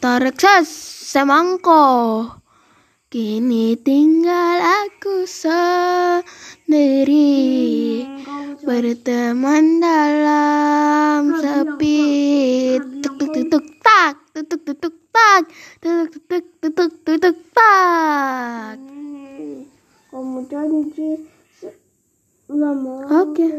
Tarik ses, semangko Kini tinggal aku sendiri Berteman dalam sepi Tuk tuk tuk tuk tak Tuk tuk tuk tuk tak Tuk tuk tuk tuk tuk tuk tuk tak Kemudian lama. Oke okay.